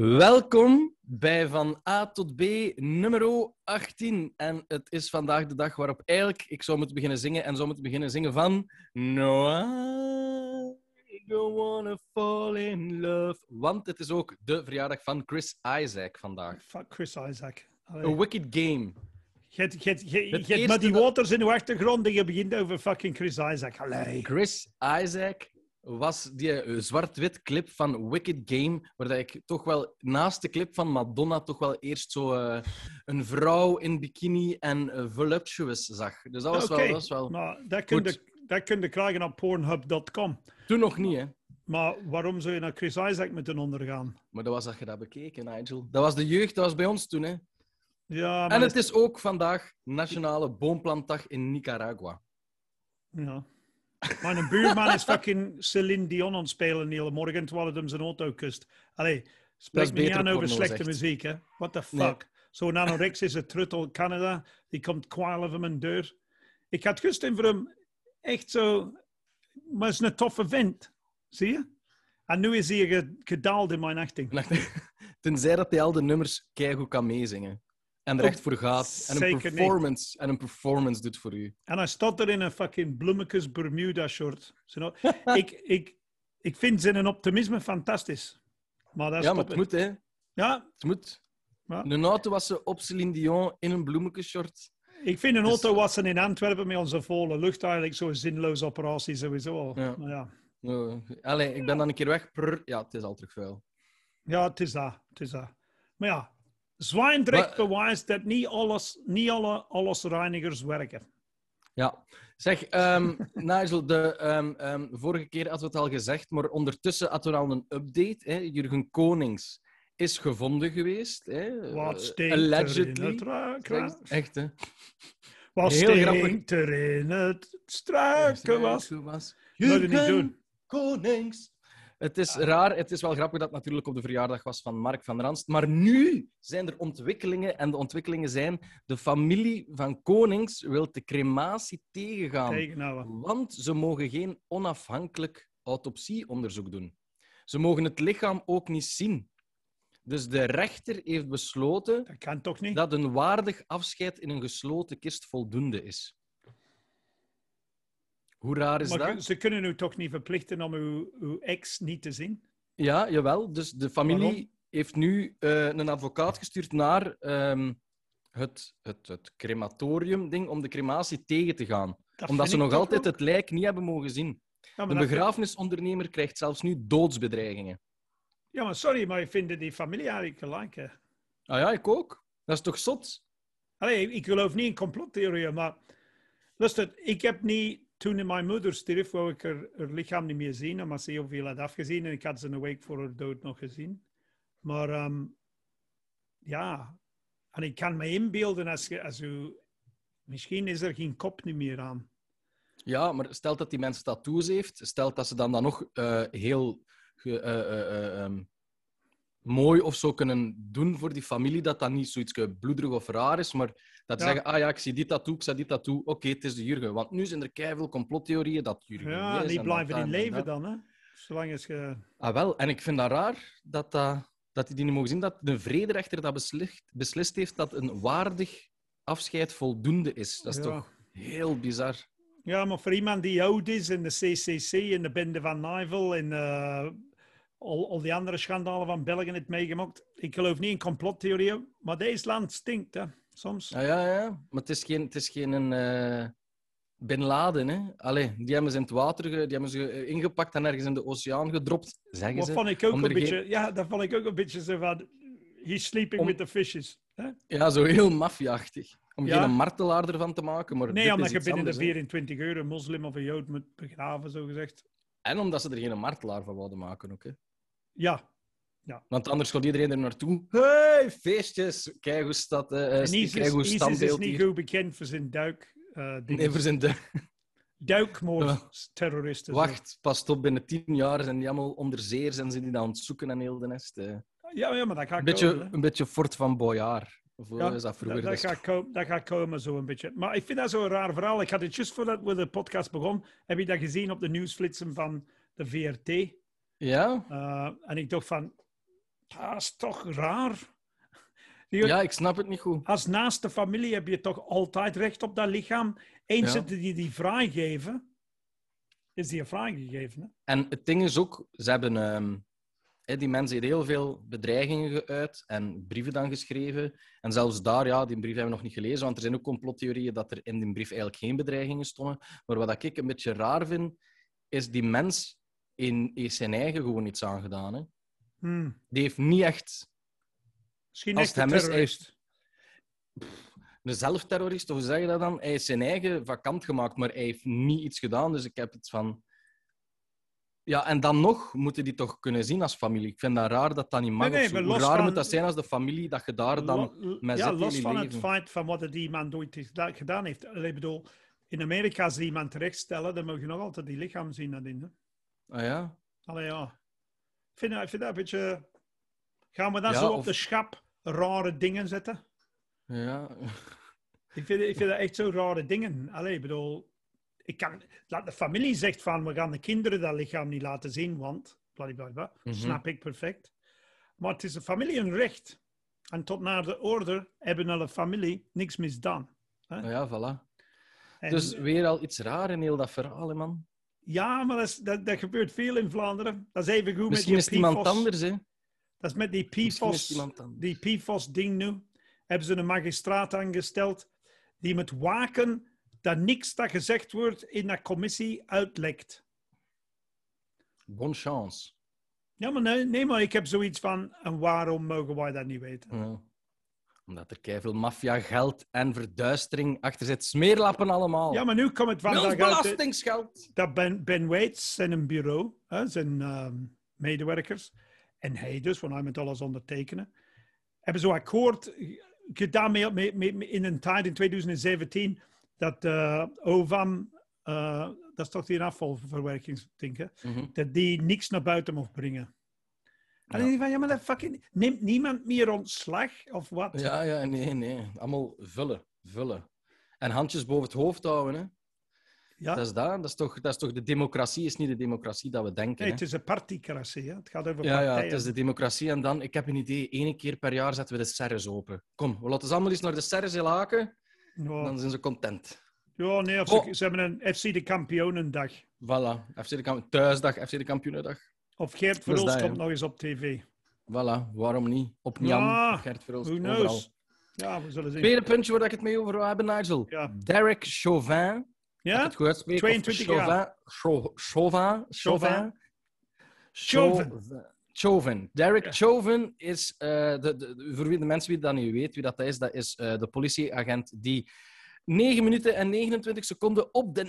Welkom bij Van A tot B nummer 18. En het is vandaag de dag waarop eigenlijk ik zou moeten beginnen zingen en zou moeten beginnen zingen van No, I don't wanna fall in love. Want het is ook de verjaardag van Chris Isaac vandaag. Fuck Chris Isaac. A Wicked Game. Je hebt, Muddy dat- Waters in de achtergrond en je begint over fucking Chris Isaac. Allee. Chris Isaac was die eh, zwart-wit clip van Wicked Game, waar dat ik toch wel naast de clip van Madonna toch wel eerst zo eh, een vrouw in bikini en eh, voluptuous zag. Dus dat was wel... Dat was wel... maar dat kun, je, dat kun je krijgen op pornhub.com. Toen nog niet, hè. Maar waarom zou je naar Chris Isaac moeten ondergaan? Maar dat was dat je dat bekeken, Nigel. Dat was de jeugd, dat was bij ons toen, hè. Ja, maar En het is ook vandaag Nationale Boomplantdag in Nicaragua. Ja. Mijn buurman is fucking Celine Dion aan het spelen de hele morgen terwijl het hem zijn auto kust. Allee, spreek is me niet aan over slechte muziek, hè. What the Nee. fuck? Zo'n anorexische truttel Canada, die komt kwaal over mijn deur. Ik had gisteren voor hem echt zo... Maar is een toffe vent. Zie je? En nu is hij ge- gedaald in mijn achting. Tenzij dat hij al de nummers keigoed kan meezingen. En er Oh, echt voor gaat. En een zeker performance, en een performance doet voor u. En hij staat er in een fucking bloemekes Bermuda short. Zo nou, ik, ik, ik vind zijn optimisme fantastisch. Maar dat Ja, maar het moet, hè. Ja, Het moet. Ja. Een auto was ze op Celine Dion in een bloemenkenshort. Ik vind een Dus- auto wassen in Antwerpen met onze volle lucht eigenlijk zo'n zinloze operatie sowieso. al. Ja. Maar ja. Allee, ik ben dan een keer weg. Ja, het is al terug vuil. ja, het is dat. Het is dat. Maar ja, Zwijndrecht bewijst dat niet, alles, niet alle allesreinigers werken. Ja. Zeg, ehm, Nigel, de, ehm, ehm, vorige keer hadden we het al gezegd, maar ondertussen hadden we al een update. Hè. Jurgen Konings is gevonden geweest. Hè. Wat Eh, er in allegedly. het ruikras? Echt, hè? Wat Heel er in het struikenwas? was. Doen. Konings. Het is raar, het is wel grappig dat het natuurlijk op de verjaardag was van Mark van Ranst. Maar nu zijn er ontwikkelingen. En de ontwikkelingen zijn: de familie van Konings wil de crematie tegengaan. Tegenhouden. Want ze mogen geen onafhankelijk autopsieonderzoek doen. Ze mogen het lichaam ook niet zien. Dus de rechter heeft besloten Dat kan toch niet? dat een waardig afscheid in een gesloten kist voldoende is. Hoe raar is maar dat? ze kunnen u toch niet verplichten om uw, uw ex niet te zien? Ja, jawel. Dus de familie Waarom? heeft nu eh, een advocaat gestuurd naar ehm, het, het, het crematorium-ding om de crematie tegen te gaan. Dat Omdat ze nog altijd ook- het lijk niet hebben mogen zien. Ja, maar De begrafenisondernemer krijgt zelfs nu doodsbedreigingen. Ja, maar sorry, maar ik vind die familie eigenlijk gelijk. hè. Ah ja, ik ook. Dat is toch zot? Allee, ik geloof niet in complottheorieën, maar luister, ik heb niet, toen mijn moeder stierf, wou ik haar, lichaam niet meer zien, omdat ze heel veel had afgezien en ik had ze een week voor haar dood nog gezien. Maar ehm, ja, en ik kan me inbeelden als, je, misschien is er geen kop niet meer aan. Ja, maar stelt dat die mensen tattoos heeft, stelt dat ze dan, dan nog eh, heel eh, eh, ehm, mooi of zo kunnen doen voor die familie, dat dat niet zoiets bloederig of raar is, maar dat Ja. zeggen, ah ja, ik zie dit tattoo, ik zie dit tattoo, oké, het is de Jurgen. Want nu zijn er keiveel complottheorieën dat Jurgen Ja, is die en blijven in en leven dat. dan, hè? Zolang als je... Ah wel, en ik vind dat raar dat, dat, dat die die niet mogen zien, dat de vrederechter dat beslist, beslist heeft dat een waardig afscheid voldoende is. Dat is Ja. toch heel bizar. Ja, maar voor iemand die oud is in de CCC en de bende van Nijvel en eh, al, al die andere schandalen van België heeft meegemaakt. Ik geloof niet in complottheorieën, maar deze land stinkt, hè. Soms. Ja, ja, ja. Maar het is geen, het is geen een, eh, Bin Laden, hè. Allee, die hebben ze in het water die hebben ze ingepakt en ergens in de oceaan gedropt, zeggen Dat ze. vond ik ook een geen- beetje... Ja, dat vond ik ook een beetje zo van... He's sleeping Om- with the fishes. Hè? Ja, zo heel maffiaachtig. Om Ja. geen martelaar ervan te maken, maar Nee, omdat je binnen de anders, hè. 24 uur een moslim of een jood moet begraven, zo gezegd. En omdat ze er geen martelaar van wilden maken ook, hè. Ja. Want anders gaat iedereen er naartoe. Hey, feestjes! Kijk hoe staat, eh eh, ISIS, kijk hoe ISIS is standbeeld niet hier. goed bekend voor zijn duik... dingen. Nee, we zijn de... Duikmoordterroristen. Wacht, pas op, binnen tien jaar zijn die allemaal onder zeer, zijn ze die dan aan het zoeken en heel de nest. Ja, ja, maar dat gaat Een beetje, komen, een beetje Fort van Boyard. Of Ja, is dat vroeger? Dat, dat, Dus- gaat komen, dat gaat komen, zo een beetje. Maar ik vind dat zo'n raar verhaal. Ik had het juist voordat we de podcast begonnen, heb je dat gezien op de nieuwsflitsen van de VRT. Ja? Eh, en ik dacht van, Dat is toch raar. Ja, ik snap het niet goed. Als naaste familie heb je toch altijd recht op dat lichaam. Eens Ja. die die vrijgeven, is die vrijgegeven. Hè? En het ding is ook, ze hebben ehm, die mensen hebben heel veel bedreigingen geuit en brieven dan geschreven. En zelfs daar, ja, die brief hebben we nog niet gelezen, want er zijn ook complottheorieën dat er in die brief eigenlijk geen bedreigingen stonden. Maar wat ik een beetje raar vind, is die mens in, heeft zijn eigen gewoon iets aangedaan. Hè. Hmm. Die heeft niet echt Misschien Als echt een is, terrorist. een zelfterrorist, of hoe zeg je dat dan? Hij heeft zijn eigen vakant gemaakt, maar hij heeft niet iets gedaan. Dus ik heb het van... Ja, en dan nog moeten die toch kunnen zien als familie. Ik vind dat raar dat dat niet mag. Nee, nee, Hoe raar van- moet dat zijn als de familie dat je daar dan... Lo- met ja, zit los jullie van het feit van wat die man is- gedaan heeft. Ik bedoel, in Amerika, als die iemand terechtstellen, dan mag je nog altijd die lichaam zien nadien. Hè? Ah ja? Allee, ja. Ik vind, dat- ik vind dat een beetje... Gaan we dan Ja, zo op of- de schap rare dingen zetten? Ja. Ik vind, ik vind dat echt zo rare dingen. Allee, ik bedoel... Ik kan, laat de familie zegt van, we gaan de kinderen dat lichaam niet laten zien, want... Bladibladibla, Mhm. snap ik perfect. Maar het is de familie een recht. En tot naar de orde hebben alle familie niks misdaan. Ah ja, voilà. En- Dus weer al iets raar in heel dat verhaal, hè, man. Ja, maar dat, is- dat, dat gebeurt veel in Vlaanderen. Dat is even goed Misschien met is die het iemand anders, hè. Dat is met die is PFOS, die PFOS-ding nu. Hebben ze een magistraat aangesteld die moet waken dat niks dat gezegd wordt in dat commissie uitlekt. Bonne chance. Ja, maar nee, nee, maar ik heb zoiets van, en waarom mogen wij dat niet weten? Ja. Omdat er keiveel maffia, geld en verduistering achter zit. Smeerlappen allemaal. Ja, maar nu komt het vandaag belastingsgeld. dat Ben, ben Waits zijn een bureau, hè, zijn ehm, medewerkers, en hij dus, want hij moet alles ondertekenen, hebben zo'n akkoord gedaan mee, mee, mee- mee- in een tijd in 2017 dat eh OVAM, eh, dat is toch die afvalverwerkingsding, Mhm. dat die niks naar buiten mocht brengen. En Ja. van, ja, maar dat fucking... Neemt niemand meer ontslag of wat? Ja, ja, nee, nee. Allemaal vullen, vullen. En handjes boven het hoofd houden, hè. Ja? Dat is dat. Dat is, toch, dat is toch de democratie, is niet de democratie dat we denken. Nee, het is een particratie. Hè? Het gaat over Ja, ja, partijen. het is de democratie. En dan, ik heb een idee, één keer per jaar zetten we de serres open. Kom, we laten ze allemaal eens naar de serres in laken, Ja. dan zijn ze content. Ja, nee, of Oh. ze, ze hebben een FC de Kampioenendag. Voilà, FC de kamp thuisdag, FC de kampioenendag. Of Geert is Verhulst dat, komt nog eens op tv. Voilà, waarom niet? Op Jan, Ja, op Gert Verhulst, Who overal. knows? Ja, we zullen zien. Tweede puntje waar ik het mee over wil hebben, Nigel. Ja. Derek Chauvin. Ja? het goed uitspreek, of 22 jaar. Chauvin, Chau- Chauvin, Chauvin, Chauvin. Chauvin. Derek Ja. Chauvin is, eh, de, de, voor wie de mensen wie dat niet weet wie dat is, dat is eh, de politieagent die 9 minuten en 29 seconden op de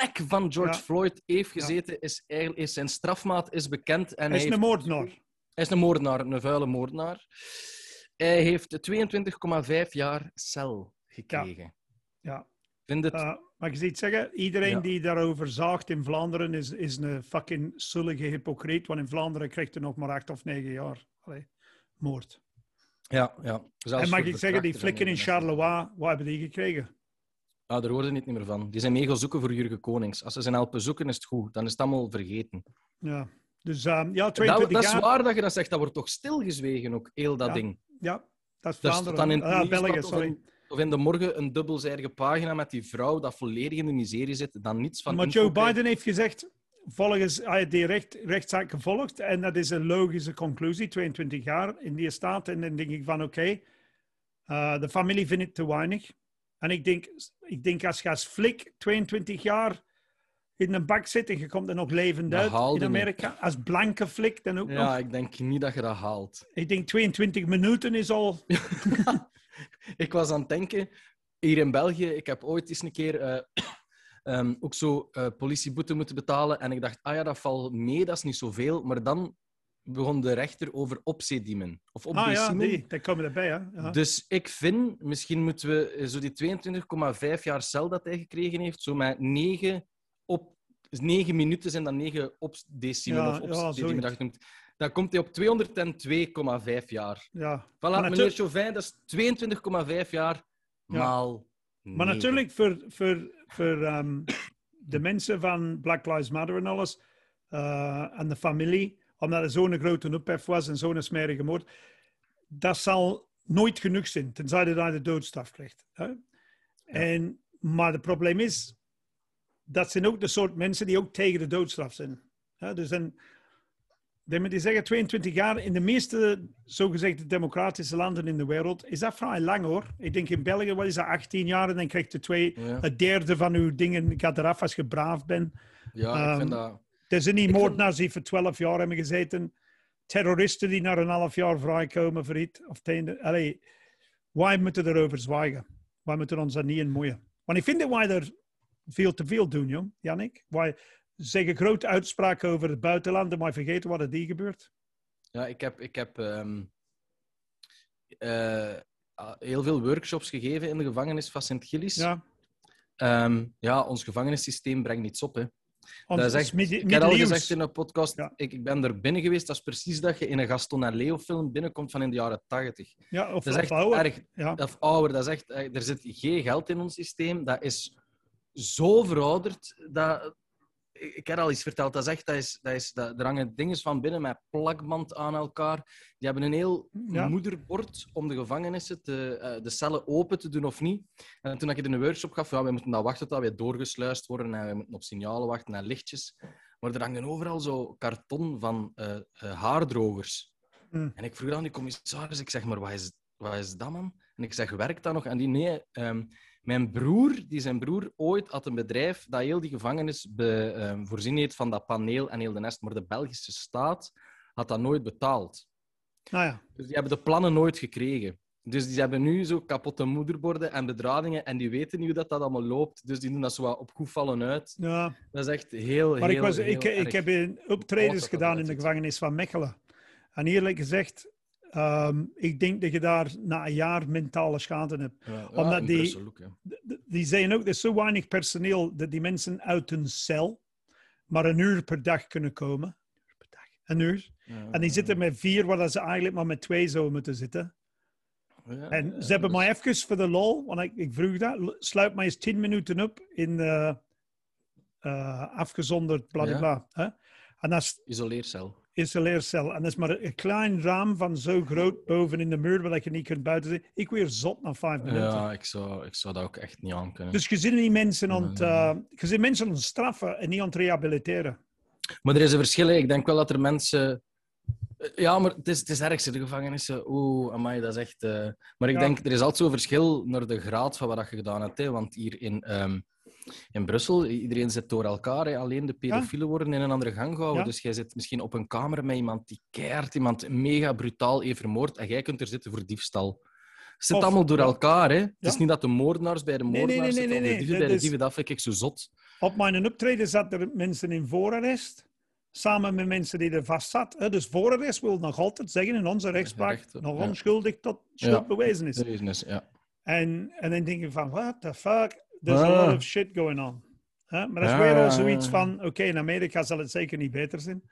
nek van George Ja. Floyd heeft Ja. gezeten. Is, eigenlijk- is zijn strafmaat is bekend. En Hij is heeft- een moordenaar. hij is een moordenaar, een vuile moordenaar. Hij heeft 22,5 jaar cel gekregen. Ja. Vind het... Uh, maar je ziet zeggen, iedereen die daarover zaagt in Vlaanderen is, is een fucking zullige hypocriet. Want in Vlaanderen krijgt hij nog maar acht of negen jaar. Allee, moord. ja, ja. Zelfs en mag ik zeggen, die flikken in. Charleroi, wat hebben die gekregen? Ah, daar hoorde niet meer van. Die zijn mee gaan zoeken voor Jurgen Konings. Als ze zijn helpen zoeken, is het goed. Dan is het allemaal vergeten. Ja. Dus ehm, ja, Dat, 22 dat is jaar. waar dat je dat zegt. Dat wordt toch stilgezwegen ook, heel dat Ja. ding. Ja, dat is Vlaanderen. dan in Ah, België, of in- Of in de morgen een dubbelzijdige pagina met die vrouw dat volledig in de miserie zit, dan niets van Maar Joe. Biden heeft gezegd, volgens hij heeft die recht, rechtszaak gevolgd. En dat is een logische conclusie, 22 jaar in die staat. En dan denk ik van, oké, eh, de familie vindt het te weinig. En ik denk, ik denk als je als flik 22 jaar in een bak zit en je komt er nog levend Dat uit in niet. Amerika, als blanke flik dan ook nog. Ja, ik denk niet dat je dat haalt. Ik denk 22 minuten is al... ik was aan het denken, hier in België, ik heb ooit eens een keer eh, ehm, ook zo eh, politieboete moeten betalen. En ik dacht, ah ja, dat valt mee, dat is niet zoveel. Maar dan begon de rechter over opzediemen. Of Ah ja, die, daar komen erbij, hè. Ja. Dus ik vind, misschien moeten we eh, zo die 22,5 jaar cel dat hij gekregen heeft, zo met 9 op 9 minuten zijn dan 9 opdecimen Ja, of ja, opdecimen zoiets. dat noemt. Dan komt hij op 202,5 jaar. ja. Voilà, Maar meneer Chauvin, dat is 22,5 jaar Ja. maal. Maar natuurlijk, voor, voor, voor ehm, de mensen van Black Lives Matter en alles, eh, en de familie, omdat er zo'n grote ophef was en zo'n smerige moord. Dat zal nooit genoeg zijn, tenzij je daar de doodstraf krijgt. Hè? En, maar het probleem is, dat zijn ook de soort mensen die ook tegen de doodstraf zijn. Hè? Dus een, die zeggen 22 jaar, in de meeste zogezegde democratische landen in de wereld, is dat vrij lang hoor. Ik denk in België, wat is dat, 18 jaar en dan krijg je twee, Ja. een derde van uw dingen gaat eraf als je braaf bent. Ja, ik vind Ehm, dat... Er zijn niet moordenaars die voor 12 jaar hebben gezeten. Terroristen die na een half jaar vrijkomen voor iets. Of allee, wij moeten erover zwijgen. Wij moeten ons daar niet in moeien. Want ik vind dat wij er veel te veel doen, jong, Jannik. Wij zeggen grote uitspraken over het buitenland en wij vergeten wat er die gebeurt. Ja, ik heb, ik heb ehm, eh, ah, heel veel workshops gegeven in de gevangenis van Sint-Gillis. Ja, Ehm, ja, ons gevangenissysteem brengt niets op. Hè. Dat is echt, ik heb al gezegd in een podcast, Ja. ik, ik ben er binnen geweest. Dat is precies dat je in een Gaston en Leo film binnenkomt van in de jaren tachtig. Ja, of, Dat is of echt ouder. erg. Ja. Of ouder, dat is echt, er zit geen geld in ons systeem. Dat is zo verouderd. Dat, ik heb al iets verteld. Dat is echt, dat is, dat is, dat, er hangen dingen van binnen met plakband aan elkaar. Die hebben een heel Ja. moederbord om de gevangenissen te, eh, de cellen open te doen of niet. En toen ik het in een workshop gaf, ja, we moeten dan wachten tot we doorgesluist worden en we moeten op signalen wachten en lichtjes. Maar er hangen overal zo karton van eh, eh, haardrogers. Hmm. En ik vroeg aan die commissaris, ik zeg, maar wat is, wat is dat, man? En ik zeg, werkt dat nog? En die, nee, ehm, mijn broer, die zijn broer ooit had een bedrijf dat heel die gevangenis be, ehm, voorzien heeft van dat paneel en heel de nest, maar de Belgische staat had dat nooit betaald. Nou ja, Dus die hebben de plannen nooit gekregen. Dus die hebben nu zo kapotte moederborden en bedradingen en die weten niet hoe dat, dat allemaal loopt. Dus die doen dat zo wat op goed vallen uit. ja. Dat is echt heel, Maar heel, ik, was, heel ik, ik heb optredens gedaan in de gevangenis van Mechelen. En eerlijk gezegd, ehm, ik denk dat je daar na een jaar mentale schade hebt. Ja, omdat die- ook, Die zeggen ook, er is zo weinig personeel dat die mensen uit hun cel maar een uur per dag kunnen komen. Een uur. En die zitten met vier, waar ze eigenlijk maar met twee zouden moeten zitten. ja, En ze hebben dus- mij even voor de lol, want ik, ik vroeg dat, sluit mij eens tien minuten op in eh, eh, afgezonderd, bla bla bla. Hè? En dat is Isoleercel. Isoleercel. En dat is maar een klein raam van zo groot boven in de muur, waar je niet kunt buiten zien. Ik weer zot na vijf minuten. Ja, ik zou, ik zou dat ook echt niet aan kunnen. Dus je ziet die mensen aan het, eh, je ziet mensen aan het straffen en niet aan het rehabiliteren. Maar er is een verschil. Ik denk wel dat er mensen... Eh, Ja, maar het is, het is ergste, de gevangenissen. Oeh, amai, dat is echt... eh, Maar ik Ja. denk, er is altijd zo'n verschil naar de graad van wat je gedaan hebt. Hè. Want hier in, ehm, in Brussel, iedereen zit door elkaar. Hè. Alleen de pedofielen worden in een andere gang gehouden. Ja. Dus jij zit misschien op een kamer met iemand die keihard iemand mega brutaal heeft vermoord. En jij kunt er zitten voor diefstal. Het zit Of- allemaal door elkaar. Hè. Het is niet dat de moordenaars bij de nee, nee, moordenaars nee, zitten. nee, de dieven bij de is- dieven. Dat vind ik zo zot. Op mijn optreden zaten er mensen in voorarrest, samen met mensen die er vast zaten. Dus voorarrest wil nog altijd zeggen in onze rechtspraak, nog onschuldig tot schuld bewezen is. Bewezen is, ja. En, en dan denk je van, what the fuck? There's a Ah. lot of shit going on. Hè? Maar dat is Ja, weer al zoiets van, oké, in Amerika zal het zeker niet beter zijn.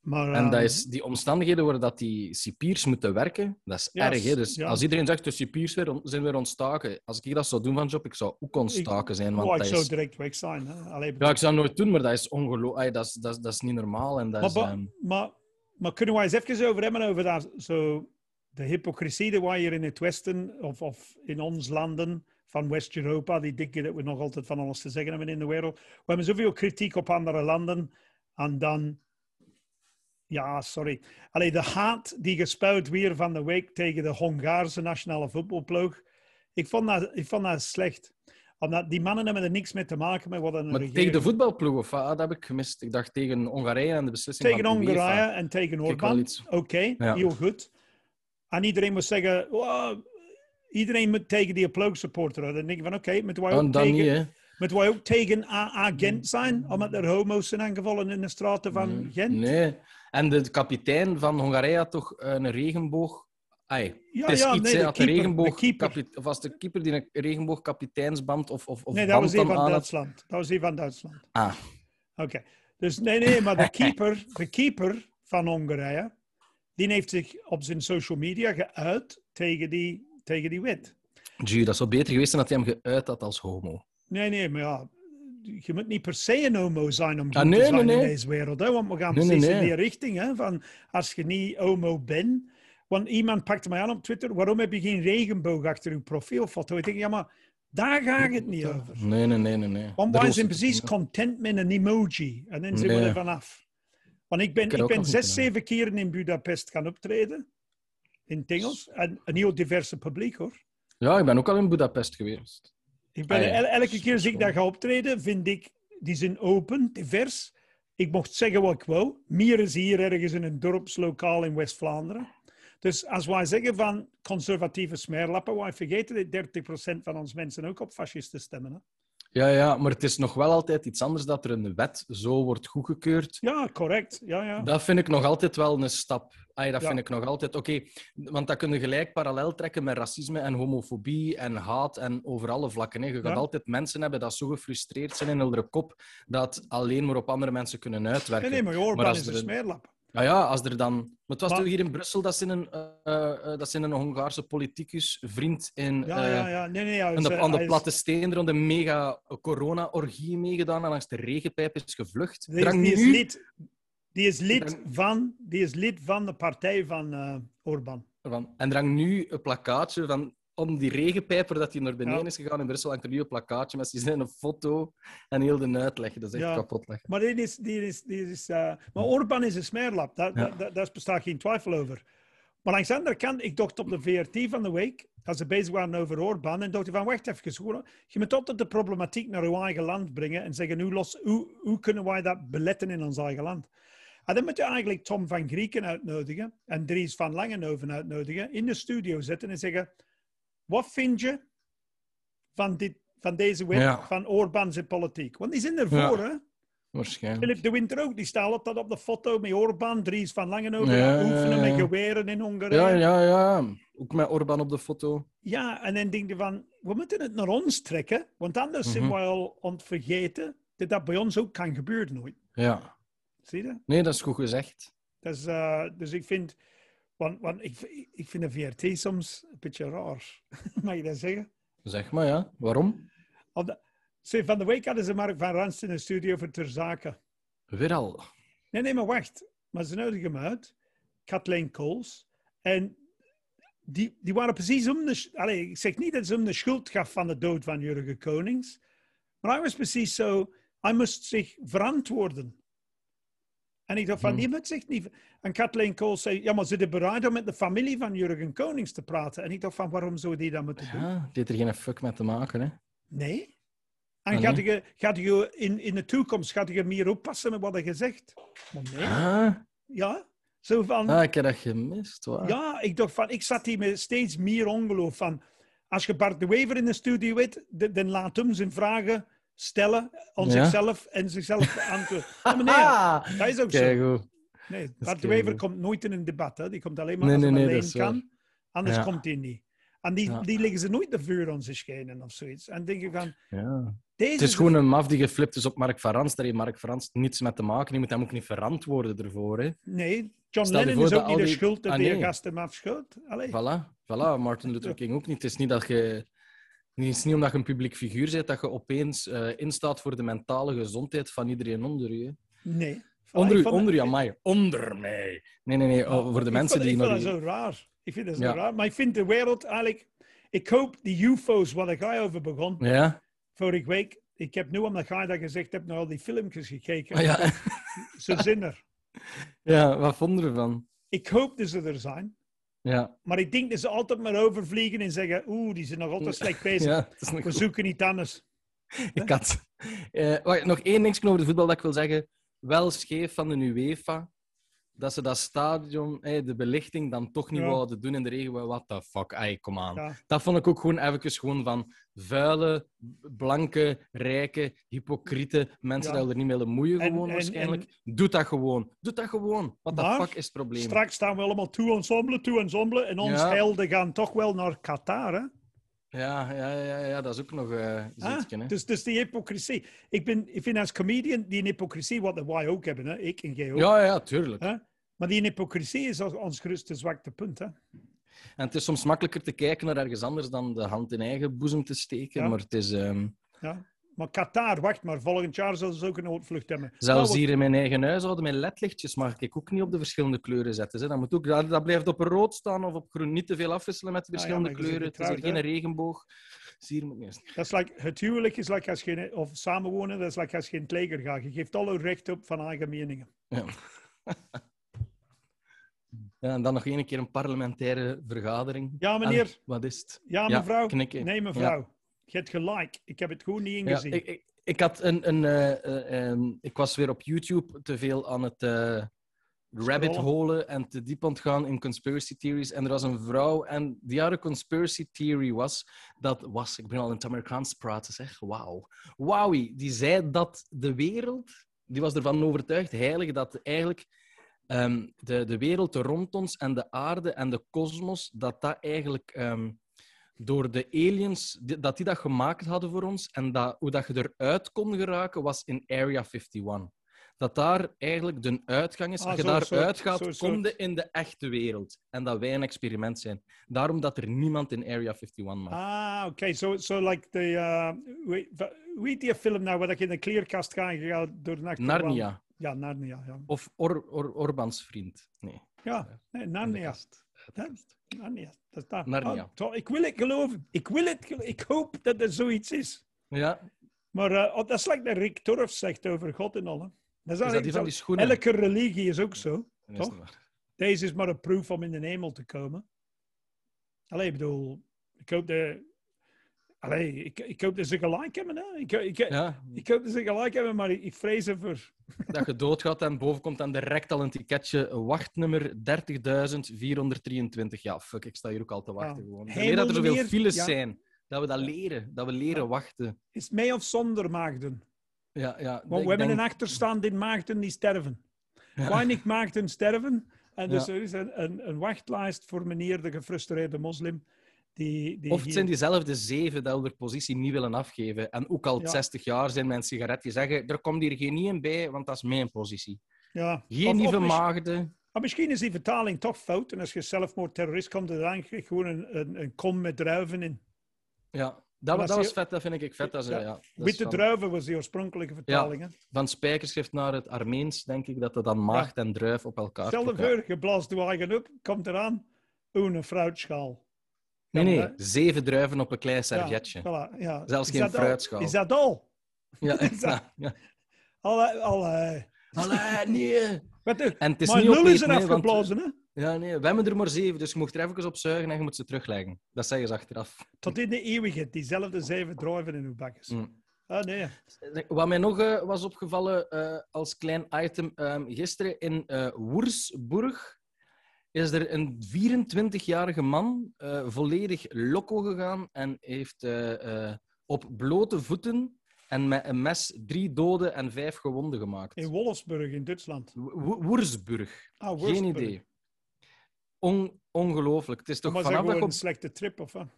Maar, En dat ehm, is die omstandigheden waar dat die cipiers moeten werken, dat is erg. Hè? Dus ja. als iedereen zegt, de cipiers weer, zijn weer ontstaken. Als ik dat zou doen van job, ik zou ook ontstaken zijn. Want oh, ik dat zou is... direct weg zijn. Hè? Allee, Ja, ik zou nooit doen, maar dat is ongelooflijk. Dat is, dat, is, dat is niet normaal. En dat Maar, is, ehm, maar, maar kunnen wij eens even over hebben over dat, zo, de hypocrisie die wij hier in het Westen of, of in ons landen van West-Europa, die denken dat we nog altijd van alles te zeggen hebben in de wereld. We hebben zoveel kritiek op andere landen en dan, ja, sorry. Allee, de haat die gespuit weer van de week tegen de Hongaarse nationale voetbalploeg, ik vond dat, ik vond dat slecht. Omdat die mannen hebben er niks mee te maken met wat een maar regering... tegen de voetbalploeg, of? Ah, dat heb ik gemist. Ik dacht tegen Hongarije en de beslissing Tegen van. Hongarije en tegen Orbán. iets. Oké, Ja. heel goed. En iedereen moet zeggen, "Wow, iedereen moet tegen die ploeg supporter. Dan denk ik van, oké, moeten wij ook niet, tegen, moeten wij ook tegen AA Gent zijn? Omdat er homo's zijn aangevallen in de straten van Nee. Gent? Nee. En de kapitein van Hongarije had toch een regenboog... Ai, Ja, het is ja, iets, nee, de keeper, regenboog... de keeper. Of was de keeper die een regenboogkapiteinsband of, of, of Nee, dat was die van had? Duitsland. Dat was die van Duitsland. Ah, Oké. Dus nee, nee, maar de keeper, de keeper van Hongarije, die heeft zich op zijn social media geuit tegen die, tegen die wet. Gee, dat zou beter geweest zijn dat hij hem geuit had als homo. Nee, nee, maar ja, je moet niet per se een homo zijn om goed Ah, nee, te zijn nee, in deze wereld. Hè? Want we gaan precies in die richting. Hè? Van, als je niet homo bent... Want iemand pakte mij aan op Twitter. Waarom heb je geen regenboog achter je profielfoto? Ik denk, ja, maar daar gaat het niet over. Nee, nee, nee, nee. nee. Want wij zijn precies te content met een emoji. En dan zijn we er vanaf. Want ik ben, Ik ik ben zes, zeven keren in Budapest gaan optreden. In het Engels. En een heel diverse publiek, hoor. Ja, ik ben ook al in Budapest geweest. Ik ben, Ah, ja. el- elke keer als ik daar ga optreden, vind ik, die zijn open, divers. Ik mocht zeggen wat ik wou. Meer is hier ergens in een dorpslokaal in West-Vlaanderen. Dus als wij zeggen van conservatieve smeerlappen, wij vergeten dat 30% van ons mensen ook op fascisten stemmen. Hè? Ja, ja, maar het is nog wel altijd iets anders dat er een wet zo wordt goedgekeurd. Ja, correct. Ja, ja. Dat vind ik nog altijd wel een stap. Ay, dat Ja. vind ik nog altijd oké. Want dat kun je gelijk parallel trekken met racisme en homofobie en haat en over alle vlakken. Hè. Je gaat Ja. altijd mensen hebben dat zo gefrustreerd zijn in hun kop dat alleen maar op andere mensen kunnen uitwerken. Nee, nee, maar Orbán Maar als is een- smeerlap. Ja, ja, als er dan... Maar het was Maar- toch hier in Brussel, dat ze een, eh, eh, eh, dat ze een Hongaarse politicus, vriend in... Ja, ja, ja. Nee, nee, ja. aan de, aan de is- platte steen er aan de mega corona-orgie meegedaan en langs de regenpijp is gevlucht. Die Drang die is nu... lid, die is lid, Drang- van, die is lid van de partij van eh Orbán. En drang nu een plakkaatje van om die regenpijper dat hij naar beneden Ja. is gegaan in Brussel, hangt er nu een plakkaatje met zijn foto en heel de uitleg. Dat is echt Ja. kapot leggen. Maar, is, die is, die is, eh, maar Orbán is een smeerlap, daar, Ja. daar, daar, daar bestaat geen twijfel over. Maar langs de andere kant, ik dacht op de VRT van de week, als ze bezig waren over Orbán, en dacht ik van, wacht even, hoor, je moet altijd de problematiek naar uw eigen land brengen en zeggen, hoe, los, hoe, hoe kunnen wij dat beletten in ons eigen land? En dan moet je eigenlijk Tom van Grieken uitnodigen en Dries van Langenhoven uitnodigen, in de studio zetten en zeggen, wat vind je van, dit, van deze wet, Ja. van Orbán zijn politiek? Want die zijn ervoor, hè? Waarschijnlijk. Philip de Winter ook, die staat altijd op de foto met Orbán, Dries van Langenhoven, Ja, oefenen met ja. geweren in Hongarije. Ja, ja, ja. Ook met Orbán op de foto. Ja, en dan denk je van, we moeten het naar ons trekken, want anders zijn Mhm. we al aan het vergeten dat dat bij ons ook kan gebeuren nooit. Ja. Zie je? Nee, dat is goed gezegd. Dus, eh, dus ik vind, want, want ik, ik vind de VRT soms een beetje raar. Mag je dat zeggen? Zeg maar, ja. Waarom? Van de week hadden ze Mark van Ranst in de studio voor Ter Zaken. Weer al. Nee, nee, maar wacht. Maar ze nodigen hem uit. Kathleen Coles. En die, die waren precies om de... Allee, ik zeg niet dat ze hem de schuld gaf van de dood van Jurgen Konings. Maar hij was precies zo... Hij moest zich verantwoorden. En ik dacht van, Hmm. die moet zich niet... En Kathleen Coles zei, ja, maar ze zijn bereid om met de familie van Jurgen Konings te praten. En ik dacht van, waarom zou die dat moeten doen? Ja, die heeft er geen fuck mee te maken, hè. Nee. En Ah, gaat nee? je, gaat je in, in de toekomst gaat je meer oppassen met wat je zegt? Maar nee. Ah, Ja. Zo van... ah, ik heb dat gemist. Waar. Ja, ik dacht van, ik zat hier met steeds meer ongeloof van. Als je Bart de Wever in de studio d- dan laat hem zijn vragen stellen aan Ja. zichzelf en zichzelf beantwoorden. Ja, maar nee, Ah, dat is ook kijk zo. goed. Nee, Bart de Wever komt nooit in een debat. Hè. Die komt alleen maar Nee, als hij nee, alleen kan. Anders Ja. komt hij niet. En die, Ja. die leggen ze nooit de vuur aan zich schenen of zoiets. En denk je van, Ja. deze Het is gewoon een maf die geflipt is op Mark Varans. Daar heeft Mark Varans niets mee te maken. Je moet hem ook niet verantwoorden ervoor. Hè. Nee, John Stel Lennon is ook niet de die- schuld dat Ah, die nee. gast hem afschoot. Allee. Voilà, voilà. Martin Luther King ook niet. Het is niet dat je... Het is niet omdat je een publiek figuur bent dat je opeens eh, instaat voor de mentale gezondheid van iedereen onder je. Nee. Onder u, onder u, amai. Onder mij. Nee, nee, nee. oh, voor de mensen vond- die Ik vind dat zo raar. Ik vind dat zo Ja. raar. Maar ik vind de wereld eigenlijk... Ik hoop die UFO's, waar ik over begon, Ja? vorige week. Ik heb nu, omdat jij dat gezegd hebt, naar al die filmpjes gekeken. Ah, ja. Zo zin er. ja, wat vonden we ervan? Ik hoop dat ze er zijn. Ja. Maar ik denk dat ze altijd maar overvliegen en zeggen... Oeh, die zijn nog altijd slecht bezig. ja We zoeken niet anders. Ik had... Eh, wacht, nog één ding over de voetbal dat ik wil zeggen. Wel scheef van de UEFA dat ze dat stadion, de belichting, dan toch niet Ja. wouden doen in de regen. What the fuck, ay, kom aan. Ja. Dat vond ik ook gewoon even gewoon van vuile, blanke, rijke, hypocriete mensen Ja. die er niet mee moeien En- gewoon en- waarschijnlijk. Doe dat gewoon. Doe dat gewoon. The Maar fuck is het probleem? Straks staan we allemaal toe ensemble, toe ensemble. En Ja. helden gaan toch wel naar Qatar, hè? Ja, ja, ja, ja, dat is ook nog Ah, hè. dus, dus die hypocrisie. Ik, ben, ik vind als comedian die hypocrisie, wat wij ook hebben, hè? ik en jij ook. Ja, ja, tuurlijk. Hè? Maar die hypocrisie is ons- grootste zwakte punt. Hè? En het is soms makkelijker te kijken naar ergens anders dan de hand in eigen boezem te steken. Ja. Maar het is... ehm, Ja. Maar Qatar, wacht maar, volgend jaar zullen ze ook een noodvlucht hebben. Zelfs hier in mijn eigen huishouden met ledlichtjes mag ik ook niet op de verschillende kleuren zetten. hè. Dat, moet ook, dat, dat blijft op rood staan of op groen. Niet te veel afwisselen met de ja, verschillende kleuren. Het is geen regenboog. Dus hier moet niet. Dat is like, het huwelijk is like als je, in- of samenwonen, dat is like als het leger gaat. Je geeft alle recht op van eigen meningen. Ja. Ja, en dan nog één keer een parlementaire vergadering. Ja, meneer. En wat is het? Ja, mevrouw. Nee, mevrouw. Je hebt gelijk. Ik heb het gewoon niet Ja, ingezien. ik, ik, ik, had een, een, eh, eh, ehm, ik was weer op YouTube te veel aan het eh, rabbit holen en te diep ontgaan in conspiracy theories. En er was een vrouw en die haar conspiracy theory was, dat was, ik ben al in het Amerikaans praten, zeg, wauw. Wowie, die zei dat de wereld, die was ervan overtuigd, heilig, dat eigenlijk ehm, de, de wereld rond ons en de aarde en de kosmos, dat dat eigenlijk ehm, door de aliens, dat die dat gemaakt hadden voor ons en dat, hoe dat je eruit kon geraken, was in Area 51. Dat daar eigenlijk de uitgang is. Ah, Als je zo'n daar soort- uitgaat, zo'n kom je in de echte wereld. En dat wij een experiment zijn. Daarom dat er niemand in Area 51 mag. Ah, oké. Zo so like the... Uh, die film nou, waar ik in de kleerkast ga en je gaat door de nacht... Narnia. Ja, Narnia. Ja, Of Or, Or, Orbans vriend. Nee. Ja nee, in de Narnia. kast. Ja, Narnia. Dat. Narnia. Ah, ik wil het geloven. Ik wil het Ik hoop dat er zoiets is. Ja, Maar eh, oh, dat is like dat Rick Torf zegt over God en al. hè. Dat is, is dat die eigenlijk van die zo- schoenen? Elke religie is ook zo. Toch? Deze is maar een proef om in de hemel te komen. Allee, ik bedoel, ik hoop dat... Allee, ik, ik hoop dat ze gelijk hebben. Hè? Ik, ik, Ja, ik hoop dat ze gelijk hebben, maar ik, ik vrees ervoor. dat je doodgaat en boven komt dan direct al een ticketje. Wachtnummer 30.423. Ja, fuck, ik sta hier ook al te wachten. Ja. Gewoon. Meer dat er zoveel files ja. zijn. Dat we dat leren. Dat we leren wachten. Is mee of zonder maagden? Ja, ja. Want we hebben denk- een achterstand in maagden die sterven. Weinig maagden sterven. En dus er is een, een, een wachtlijst voor meneer de gefrustreerde moslim. Die, die Of het hier- zijn diezelfde zeven die hun positie niet willen afgeven. En ook al Ja. 60 jaar zijn mijn sigaret die zeggen: er komt hier geen één bij, want dat is mijn positie. ja. Geen Of- nieuwe maagden. Maar misschien is die vertaling toch fout. En als je zelfmoordterrorist komt, er eigenlijk gewoon een, een, een kom met druiven in. Ja, dat, dat was je- vet. Dat vind ik vet. Dat ze, Ja, ja, dat is Witte van- druiven was die oorspronkelijke vertaling. Van spijkerschrift naar het Armeens, denk ik, dat dat dan maagd en druif op elkaar ja. voor, je blaast op, komt eraan, een fruitschaal. Nee, nee, zeven druiven op een klein servetje. Ja, voilà, ja. Zelfs geen fruitschaal. Is dat al? Ja, Is dat- ja, ja. Al, al eh, Allee, nee. Wat de- En het is Mijn niet lul is er want- afgeblazen, hè? Ja, nee, we hebben er maar zeven, dus je mocht er even op zuigen en je moet ze terugleggen. Dat zeggen ze achteraf. Tot in de eeuwigheid, diezelfde zeven druiven in uw bakjes. Mm. Ah, nee. Wat mij nog eh, was opgevallen eh, als klein item, ehm, gisteren in eh Woersburg is er een 24-jarige man eh, volledig loco gegaan en heeft eh, eh, op blote voeten en met een mes drie doden en vijf gewonden gemaakt. In Wolfsburg, in Duitsland. Wo- Wo- Woersburg. Ah, Geen Wolfsburg. idee. On- ongelooflijk. Het is toch Maar vanaf dat je een op slechte trip, of wat?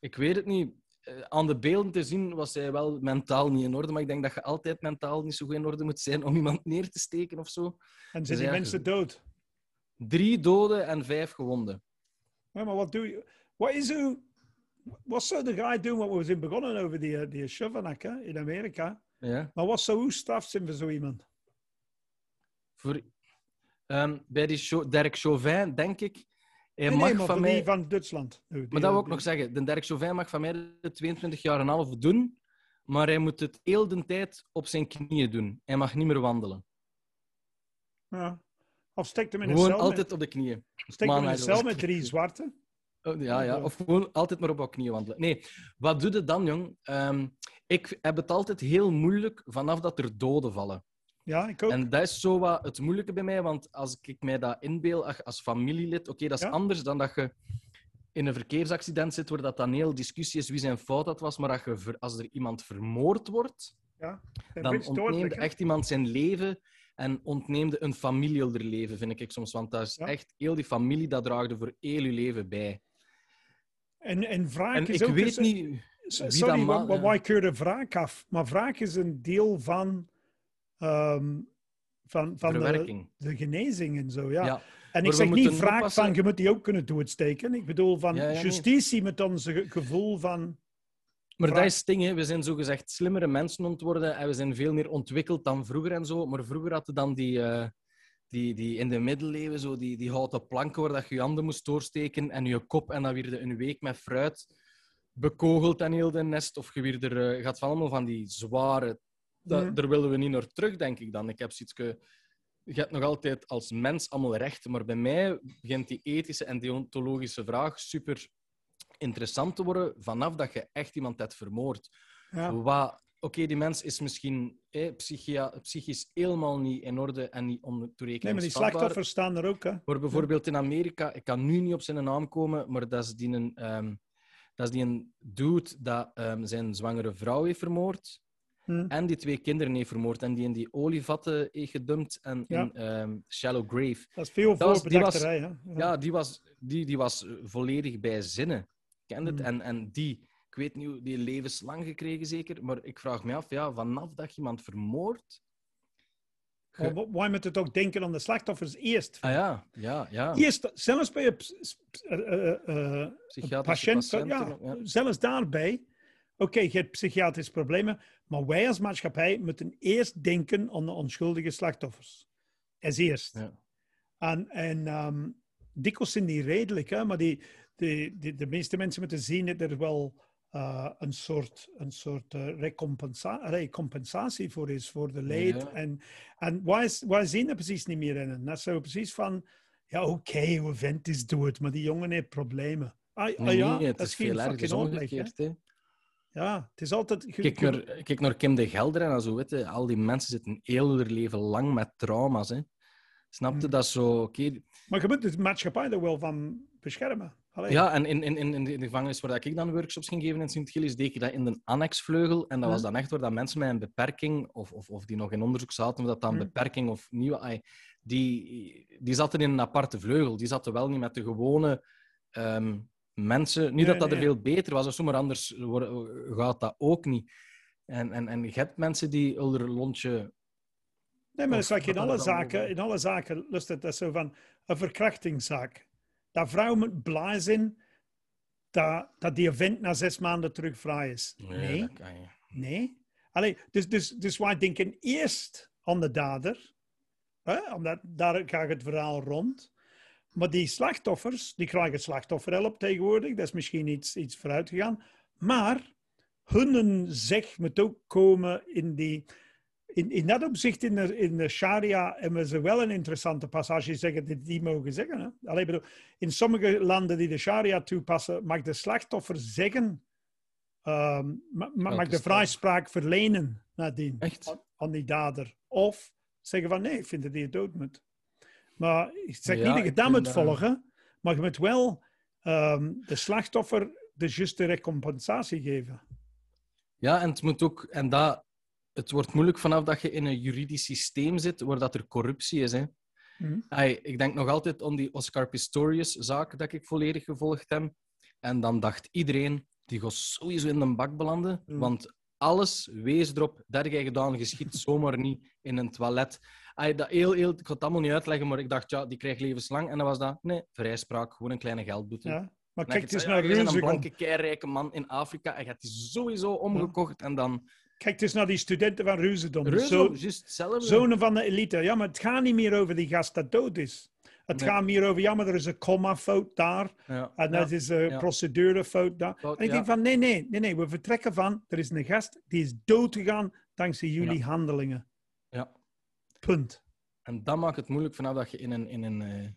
Ik weet het niet. Aan de beelden te zien was hij wel mentaal niet in orde. Maar ik denk dat je altijd mentaal niet zo goed in orde moet zijn om iemand neer te steken of zo. En zijn die ja, mensen dood? Drie doden en vijf gewonden. Ja, maar wat doe je? Wat is. Wat zou de guy doen? Want we zijn begonnen over die, eh, die Chauvenac, hè, in Amerika. Ja. Maar wat zou uw straf zijn voor zo iemand? Voor, Ehm, bij die Dirk Chauvin, denk ik, hij Nee, mag nee, van mij... van Duitsland. Die- Maar dat wil ik nog zeggen. De Dirk Chauvin mag van mij de 22 jaar en een half doen, maar hij moet het heel de tijd op zijn knieën doen. Hij mag niet meer wandelen. Ja. Of steekt hem in een Gewoon cel, altijd op de knieën. steekt hem in een cel met drie zwarte. Oh, ja, ja, of gewoon altijd maar op jouw knieën wandelen. Nee, wat doe je dan, jong? Ehm, ik heb het altijd heel moeilijk vanaf dat er doden vallen. Ja, ik ook. En dat is zo wat het moeilijke bij mij, want als ik mij dat inbeeld ach, als familielid, oké, dat is Ja. anders dan dat je in een verkeersaccident zit, waar dat dan heel discussie is wie zijn fout dat was, maar dat je, als er iemand vermoord wordt, ja. Dan hè. echt iemand zijn leven en ontneemde een familie er leven, vind ik soms. Want dat is Ja. echt heel die familie, dat draagt voor heel je leven bij. En, en wraak En is ik ook... weet eens- niet... Sorry, dat ma- want, want ja. wij keuren wraak af. Maar wraak is een deel van, ehm, van, van de, de genezing en zo. Ja. Ja. En Maar ik zeg niet wraak oppassen- van, je moet die ook kunnen doodsteken. Ik bedoel van nee. justitie met ge- gevoel van Maar Vraag- dat is het ding, hè. we zijn zogezegd slimmere mensen ontworden en we zijn veel meer ontwikkeld dan vroeger en zo. Maar vroeger hadden dan die, eh, die, die in de middeleeuwen zo die, die houten planken waar dat je je handen moest doorsteken en je kop en dan weer een week met fruit bekogeld en heel de nest. Of je weer er, eh, gaat van allemaal van die zware... Da. Daar willen we niet naar terug, denk ik dan. Ik heb zoiets... ge- Je hebt nog altijd als mens allemaal rechten, maar bij mij begint die ethische en deontologische vraag super interessant te worden vanaf dat je echt iemand hebt vermoord. Ja. Wat- Oké, die mens is misschien eh, psychia, psychisch helemaal niet in orde en niet om te rekenen. Nee, maar die slachtoffers staan er ook, hè. Maar bijvoorbeeld in Amerika, ik kan nu niet op zijn naam komen, maar dat is die een, ehm, dat is die een dude dat ehm, zijn zwangere vrouw heeft vermoord Hm. en die twee kinderen heeft vermoord en die in die olievatten heeft gedumpt en Ja. in ehm, Shallow Grave. Dat is veel voorbedachterij, hè. Ja. Ja, die was, die, die was volledig bij zinnen. Ken het? Hmm. En, en die, ik weet niet hoe, die levenslang gekregen zeker, maar ik vraag me af, ja, vanaf dat je iemand vermoordt... Maar wa- Wij moeten toch denken aan de slachtoffers eerst. Ah ja, ja, ja. Eerst, zelfs bij een eh, Psychiatrische patiënt, ja, zelfs daarbij. Oké, je hebt psychiatrische problemen, maar wij als maatschappij moeten eerst denken aan de onschuldige slachtoffers. Als eerst. Ja. En, en ehm, dikwijls zijn die redelijk, hè, maar die, die, die, de meeste mensen moeten zien dat er wel eh, een soort, een soort eh, recompensa allee, compensatie voor is, voor de leed. Ja. En, en wij, wij zien er precies niet meer in. Dat is zo precies van, ja oké, hoe vent is dood, maar die jongen heeft problemen. Ah, ah ja, nee, het dat is veel erger. Omgekeerd. hè. Ja, het is altijd... Kijk naar, kijk naar Kim de Gelder en zo. Weet je, al die mensen zitten heel hun leven lang met trauma's. Hè. Snap je Hmm. dat zo? Oké, Maar je moet de maatschappij er wel van beschermen. Allee. Ja, en in, in, in, in de gevangenis waar ik dan workshops ging geven in Sint-Gilles, deed ik dat in de annexvleugel. En dat was dan echt waar dat mensen met een beperking, of, of, of die nog in onderzoek zaten, of dat dan Hm. beperking of nieuwe... Die, die zaten in een aparte vleugel. Die zaten wel niet met de gewone ehm, mensen. Niet Nee, dat dat er veel beter was, of zo, maar anders gaat dat ook niet. En, en, en je hebt mensen die hun lontje... Nee, maar dat is like in alle zaken. In alle zaken lust het dat is zo van een verkrachtingszaak. Dat vrouw moet blij zijn dat, dat die event na zes maanden terug vrij is. Nee, kan je. nee. Allee, dus, dus, dus wij denken eerst aan de dader. Hè? Omdat daar gaat het verhaal rond. Maar die slachtoffers, die krijgen slachtofferhulp tegenwoordig. Dat is misschien iets, iets vooruit gegaan. Maar hun zeg moet ook komen in die... In, in dat opzicht, in de, in de Sharia, hebben ze wel een interessante passage zeggen die die mogen zeggen. Hè? Allee, bedoel, in sommige landen die de Sharia toepassen, mag de slachtoffer zeggen, ehm, ma- ma- mag de vrijspraak verlenen nadien Echt? aan, die dader. Of zeggen van nee, ik vind dat hij dood moet. Maar ik zeg Ja, niet dat je dat moet dat- volgen, maar je moet wel ehm, de slachtoffer de juiste recompensatie geven. Ja, en het moet ook... En dat, het wordt moeilijk vanaf dat je in een juridisch systeem zit waar dat er corruptie is. Hè. Ai, ik denk nog altijd aan die Oscar Pistorius-zaak dat ik volledig gevolgd heb. En dan dacht iedereen, die gaat sowieso in de bak belanden. Mm. Want alles wees erop, dat heb jij gedaan, geschiet zomaar niet in een toilet. Dat heel, heel, ik ga het allemaal niet uitleggen, maar ik dacht, ja, die krijgt levenslang. En dan was dat, nee, vrijspraak, gewoon een kleine geldboete. Ja? Maar kijk eens naar bent een blanke, keirijke man in Afrika en je hebt die sowieso omgekocht. En dan... Kijk eens naar die studenten van Reuzendom. Zo, hetzelfde. zonen van de elite. Ja, maar het gaat niet meer over die gast dat dood is. Het Nee. gaat meer over, ja, maar er is een comma-fout daar. Ja, En ja. dat is een ja. procedurefout daar. Fout, En ik denk van, nee, nee, nee, nee. We vertrekken van, er is een gast die is dood gegaan dankzij jullie handelingen. Ja. Punt. En dat maakt het moeilijk vanaf dat je in een, in een eh,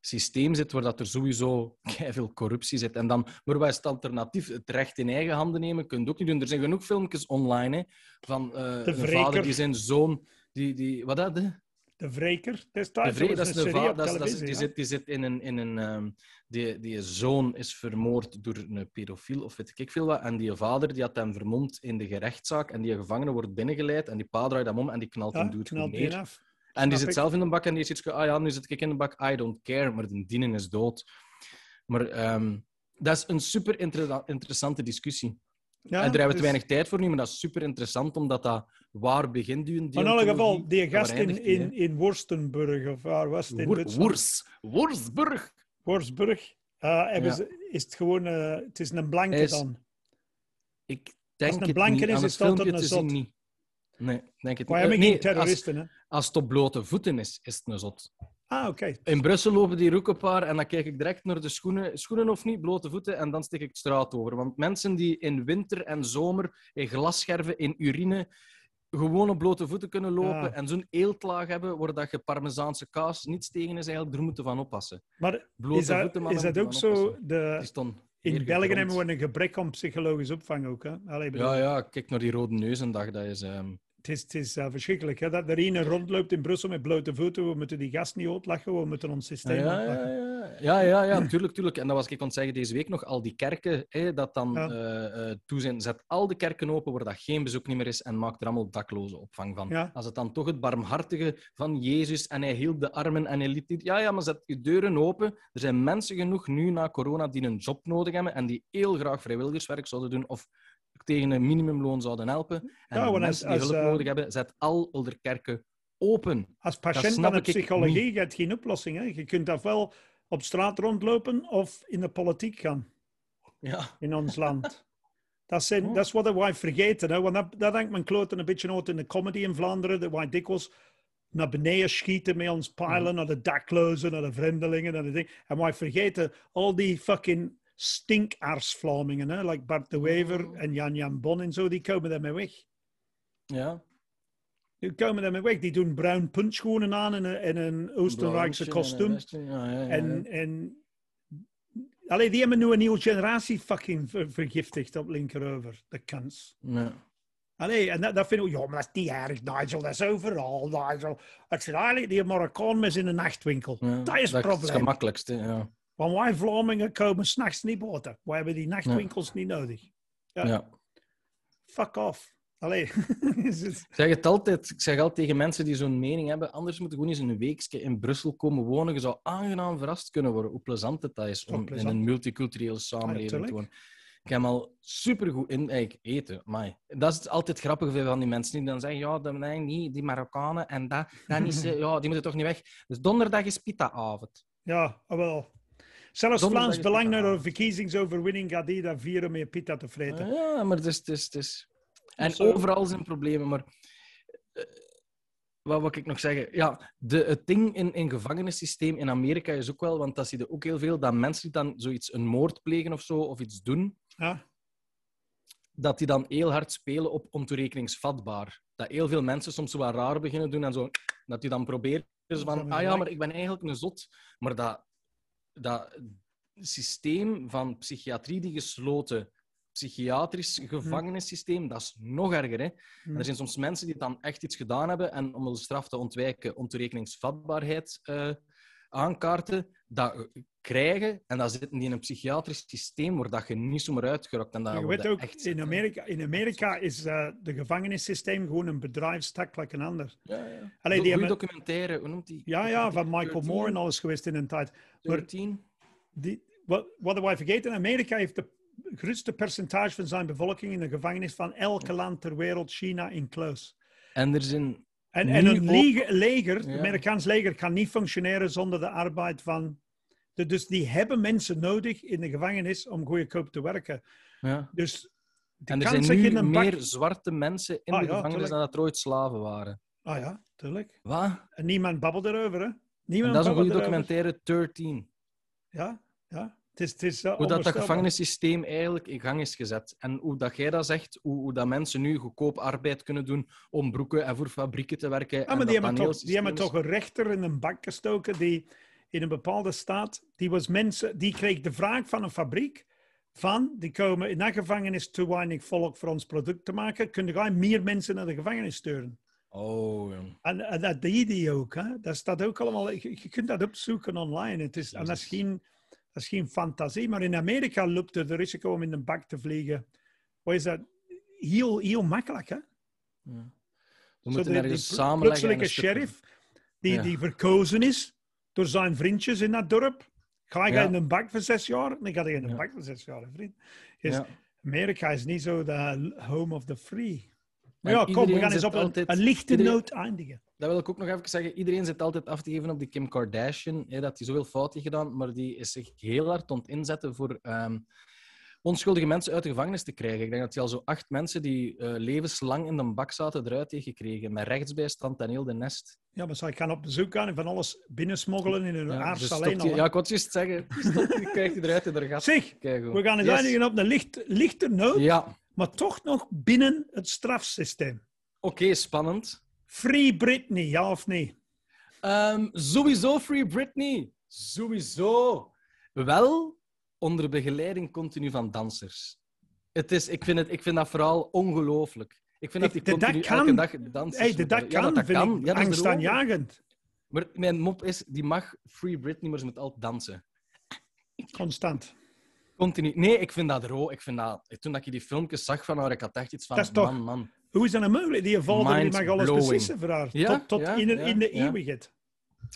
systeem zit waar dat er sowieso veel corruptie zit. En dan, maar wat is het alternatief? Het recht in eigen handen nemen kun je ook niet doen. Er zijn genoeg filmpjes online hè, van eh, een vader die zijn zoon... Die, die, wat dat? hè? De wreker De dat is een de serie va- op dat is- dat is- die, ja. zit, die zit in een... In een ehm, die, die zoon is vermoord door een pedofiel of weet ik veel wat. En die vader die had hem vermomd in de gerechtszaak. En die gevangene wordt binnengeleid. En die pa draait hem om en die knalt Ja, hem doet knalt neer. af. En die zit ik. zelf in de bak en die zit ah ja, nu zit ik in de bak, I don't care, maar de dienen is dood. Maar ehm, dat is een super inter- interessante discussie. Ja, en daar hebben we dus- te weinig tijd voor nu, maar dat is super interessant, omdat dat waar begint die Maar in alle geval, die gast in, in, in Worstenburg, of waar was het? In Duitsland? Woers, Woersburg. Worsburg. eh, hebben Ja. ze, is het gewoon, eh, het is een blanke is- dan. Ik denk een het blanke niet. is, is het het altijd filmpje een zot. niet. Nee, denk het Maar niet. hebben Eh, geen nee, als, hè? als het op blote voeten is, is het een zot. Ah, oké. In Brussel lopen die ook een paar en dan kijk ik direct naar de schoenen, schoenen of niet, blote voeten, en dan steek ik de straat over. Want mensen die in winter en zomer in glasscherven, in urine, gewoon op blote voeten kunnen lopen Ja. en zo'n eeltlaag hebben waar dat je parmezaanse kaas niets tegen is, eigenlijk, daar moeten van oppassen. Maar Blote is dat, voeten, mannen, is dat ook zo? De, in België hebben we een gebrek aan psychologische opvang ook. Hè? Allee, Ja, ja, kijk naar die rode neuzendag. Dat is... ehm, Het is, het is eh, verschrikkelijk hè? dat er een rondloopt in Brussel met blote voeten. We moeten die gast niet uitlachen, we moeten ons systeem Ja, ja, uitlachen. ja, ja, ja, ja, tuurlijk, tuurlijk. En dat was ik aan het zeggen deze week nog. Al die kerken, hè, dat dan Ja. eh, eh, toe zijn. Zet al de kerken open waar dat geen bezoek niet meer is en maak er allemaal dakloze opvang van. Ja. Als het dan toch het barmhartige van Jezus en hij hield de armen en hij liet. Ja, ja, maar zet je deuren open. Er zijn mensen genoeg nu na corona die een job nodig hebben en die heel graag vrijwilligerswerk zouden doen of tegen een minimumloon zouden helpen. En Ja, want als- mensen die hulp eh, nodig hebben, zet al de kerken open. Als patiënt van de psychologie niet. je hebt geen oplossing. Hè? Je kunt ofwel op straat rondlopen of in de politiek gaan Ja. in ons land. Dat, zijn, Oh. dat is wat wij vergeten. Hè? Want dat, dat hangt mijn kloten een beetje uit in de comedy in Vlaanderen. Dat wij dikwijls naar beneden schieten met ons pijlen, naar de daklozen, naar de vreemdelingen. Naar de ding. En wij vergeten al die fucking stinkaars-Vlamingen, hè? like Bart de Wever Oh. en Jan Jan Bon en zo, die komen daarmee weg. Ja. Die komen daarmee weg. Die doen bruin puntschoenen aan en een, en een Oostenrijkse en kostuum. westje, Ja, ja, ja, ja. En, en allee, die hebben nu een nieuwe generatie fucking ver- vergiftigd op linkerover. De kans. Ja. Allee, en dat, dat vind ik, ja, maar dat is niet erg, Nigel. Dat is overal, Nigel. Het zijn eigenlijk die Marokkaan met in een nachtwinkel. Ja, Dat is het het probleem. gemakkelijkste. Ja. Want wij Vlamingen komen s'nachts niet boten. Wij hebben die nachtwinkels niet nodig. Ja. Ja. Fuck off. Allee. Is Ik zeg het altijd, ik zeg altijd tegen mensen die zo'n mening hebben, anders moeten gewoon eens een weekje in Brussel komen wonen. Je zou aangenaam verrast kunnen worden hoe plezant het dat is om in een multiculturele samenleving te wonen. Ik heb al supergoed in eigenlijk eten. Amai. Dat is altijd grappig van die mensen die dan zeggen, ja, dat, nee, niet, die Marokkanen en dat, dat niet, zo- ja, die moeten toch niet weg. Dus donderdag is pita-avond. ja, ah, wel. Zelfs Donderdag Vlaams Belang naar de avond. verkiezingsoverwinning gaat die dat vieren met pita te vreten. Ja, maar het is... Het is, het is... En zo. overal zijn problemen, maar... eh, wat wil ik nog zeggen? Ja, de, het ding in in gevangenissysteem in Amerika is ook wel, want dat zie je ook heel veel, dat mensen die dan zoiets, een moord plegen of zo, of iets doen, Ja, dat die dan heel hard spelen op ontoerekeningsvatbaar. Dat heel veel mensen soms zo wat raar beginnen doen en zo, dat die dan proberen dus van, ah ja, maar ik ben eigenlijk een zot. Maar dat, dat systeem van psychiatrie, die gesloten psychiatrisch gevangenissysteem, dat is nog erger. Hè? Hm. er zijn soms mensen die dan echt iets gedaan hebben en om de straf te ontwijken, ontoerekeningsvatbaarheid eh aankaarten, dat krijgen en dan zitten die in een psychiatrisch systeem waar dat je niet zomaar uitgerokt. En dat je weet ook, echt in zitten. Amerika, in Amerika is uh, de gevangenissysteem gewoon een bedrijfstak, like een ander. Ja, ja. Allee, die hebben- documentaire, hoe noemt die? Ja, ja, van Michael 13? Moore en alles geweest in een tijd. Maar 13? die, wat, wat wij vergeten, Amerika heeft de grootste percentage van zijn bevolking in de gevangenis van elke land ter wereld, China inclusief. En er zijn... En, en een leger, leger het Ja. Amerikaans leger, kan niet functioneren zonder de arbeid van... de- dus die hebben mensen nodig in de gevangenis om goedkoop te werken. Ja. Dus En er zijn nu in een bak- meer zwarte mensen in Ah, de ja, gevangenis tuurlijk. dan dat er ooit slaven waren. Ah ja, tuurlijk. Wat? En niemand babbelt erover, hè? En Niemand dat is een goede documentaire, 13. Ja, ja. Het is, het is Hoe dat, dat gevangenissysteem eigenlijk in gang is gezet. En hoe dat jij dat zegt, hoe, hoe dat mensen nu goedkoop arbeid kunnen doen om broeken en voor fabrieken te werken. Maar die hebben, toch, die hebben toch een rechter in een bak gestoken die in een bepaalde staat, die, was mensen, die kreeg de vraag van een fabriek van, die komen in dat gevangenis te weinig volk voor ons product te maken, kunnen wij meer mensen naar de gevangenis sturen. Oh, ja. En, en dat deed die ook. Hè? Dat staat ook allemaal, je, je kunt dat opzoeken online. Het is, en dat is, Jezus. geen, dat is geen fantasie, maar in Amerika loopt het risico om in een bak te vliegen. Wat is dat? Heel, heel makkelijk, hè? Ja. We moeten de- ergens samenleggen. een sheriff, die, Ja. die verkozen is door zijn vriendjes in dat dorp. Ga je Ja. in een bak voor zes jaar? Dan ga je in een Ja. bak voor zes jaar, vriend. Amerika is niet zo de home of the free. Maar ja, kom, we gaan eens op een, altijd- een lichte iedereen- noot eindigen. Dat wil ik ook nog even zeggen. Iedereen zit altijd af te geven op die Kim Kardashian. Hè, dat hij zoveel fout heeft gedaan, maar die is zich heel hard aan het inzetten voor ehm, onschuldige mensen uit de gevangenis te krijgen. Ik denk dat hij al zo acht mensen die eh, levenslang in de bak zaten eruit heeft gekregen. Met rechtsbijstand en heel de nest. Ja, maar zij gaan op bezoek gaan en van alles binnensmoggelen in hun Ja, aars dus alleen stopt al. ja, ik wou het juist zeggen. Stop, die krijgt hij eruit in de gat. Zeg, we gaan eens Yes. eindigen op een licht, lichter noot, Ja, maar toch nog binnen het strafsysteem. oké, spannend. Free Britney, ja of nee? Ehm, sowieso Free Britney. Sowieso. Wel onder begeleiding continu van dansers. Het is, ik, vind het, ik vind dat vooral ongelooflijk. Ik vind dat die Ik- dat continu kan. elke dag dansers Hey, moeten- dat Ja, kan, dat vind kan. ik Ja, angstaanjagend. Maar mijn mop is, die mag Free Britney, maar ze moet altijd dansen. Constant. Continu. Nee, ik vind dat ro. Ik vind dat... Toen dat je die filmpjes zag van haar, ik had echt iets van... Dat is toch- Man, man. Hoe is dat nou mogelijk? Die vader die mag alles beslissen voor haar. Ja, tot tot ja, in, ja, in de eeuwigheid.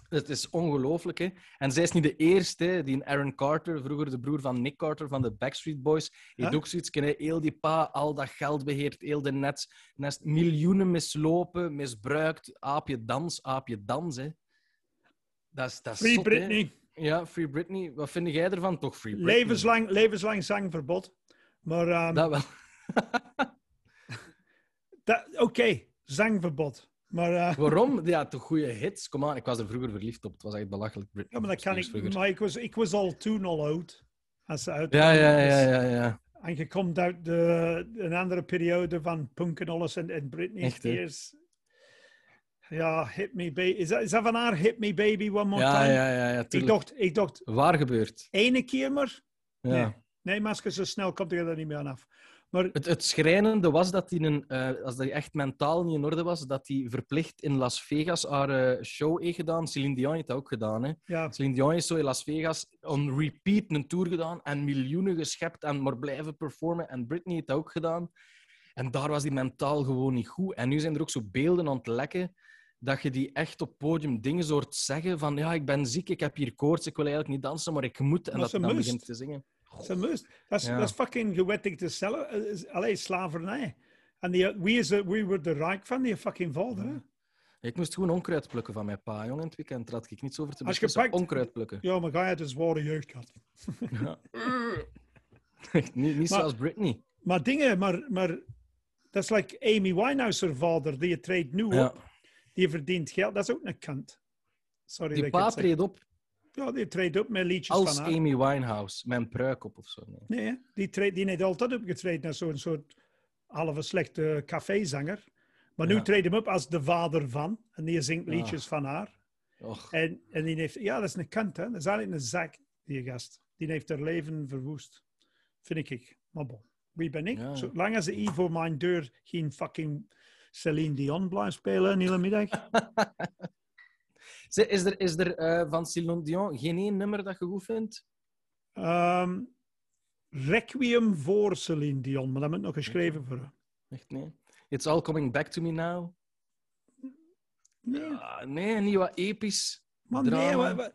Het is ongelooflijk, hè. En zij is niet de eerste, hè. die Aaron Carter, vroeger de broer van Nick Carter van de Backstreet Boys, heeft Huh? ook zoiets. Heel die pa, al dat geld beheert, heel de net, nest, miljoenen mislopen, misbruikt, aapje dans, aapje dans, hè. Dat is, dat is Free zot, hè. Ja, Free Britney. Wat vind jij ervan? Toch Free Britney? Levenslang, levenslang zangverbod. Maar ehm, Dat wel. oké, zangverbod. Maar, eh, Waarom? Ja, toch goede hits. Kom aan, ik was er vroeger verliefd op. Het was echt belachelijk. Britney ja, maar dat kan ik. Vroeger. Maar ik was, ik was al toen al oud. Als ze Ja, ja, ja, Dus- ja, ja. En je komt uit de, een andere periode van punk en alles en, en Britney? Spears. Ja, Hit Me Baby. Is dat, is dat van haar Hit Me Baby One More Ja, Time? ja, ja, ja, ik, dacht, ik dacht, Waar gebeurt? ene keer maar. Ja. Nee. Nee, je zo snel komt, je er niet meer aan af. Maar Het, het schrijnende was dat hij, een, eh, als hij echt mentaal niet in orde was, dat hij verplicht in Las Vegas haar eh, show heeft gedaan. Celine Dion heeft dat ook gedaan. Hè. ja, Celine Dion heeft zo in Las Vegas on repeat een tour gedaan en miljoenen geschept en maar blijven performen. En Britney heeft dat ook gedaan. En daar was hij mentaal gewoon niet goed. En nu zijn er ook zo beelden aan het lekken dat je die echt op podium dingen hoort zeggen van ja, ik ben ziek, ik heb hier koorts, ik wil eigenlijk niet dansen, maar ik moet. En dat hij dan begint te zingen. dat is, must. dat is, Ja. dat is fucking gewettigde cellen. eh, is- Allee, slavernij. En die, wie, is wie wordt er rijk van? Die fucking vader. Ik moest gewoon onkruid plukken van mijn pa, jongen. In het weekend had ik niets over te Als je beslissen. pakt- Onkruid plukken. Ja, maar ga je een zware jeugd gehad. Ja. Niet niet Maar- zoals Britney. Maar dingen, maar, maar dat is like Amy Winehouse, vader, die treedt nu op. Die verdient geld. Dat is ook een kant. Sorry Die pa treedt op Ja, die treedt op met liedjes als van haar. Amy Winehouse, met een pruik op of zo. Nee. Die, treedt, die heeft altijd opgetreden als zo'n soort halve slechte cafézanger. Maar nu Ja. treedt hem op als de vader van. En die zingt Ah. liedjes van haar. Och, En, en die heeft... Ja, dat is een kant, hè. Dat is eigenlijk een zak, die gast. Die heeft haar leven verwoest. Vind ik. Maar bon. Wie ben ik? Ja. Zolang als hij voor mijn deur geen fucking Celine Dion blijft spelen een hele middag. Is er, is er eh, van Celine Dion geen één nummer dat je goed vindt? Ehm, Requiem voor Celine Dion. Maar dat moet nog geschreven worden. Echt nee. It's all coming back to me now. Nee, Ah, nee, niet wat episch. maar nee. Wat, wat,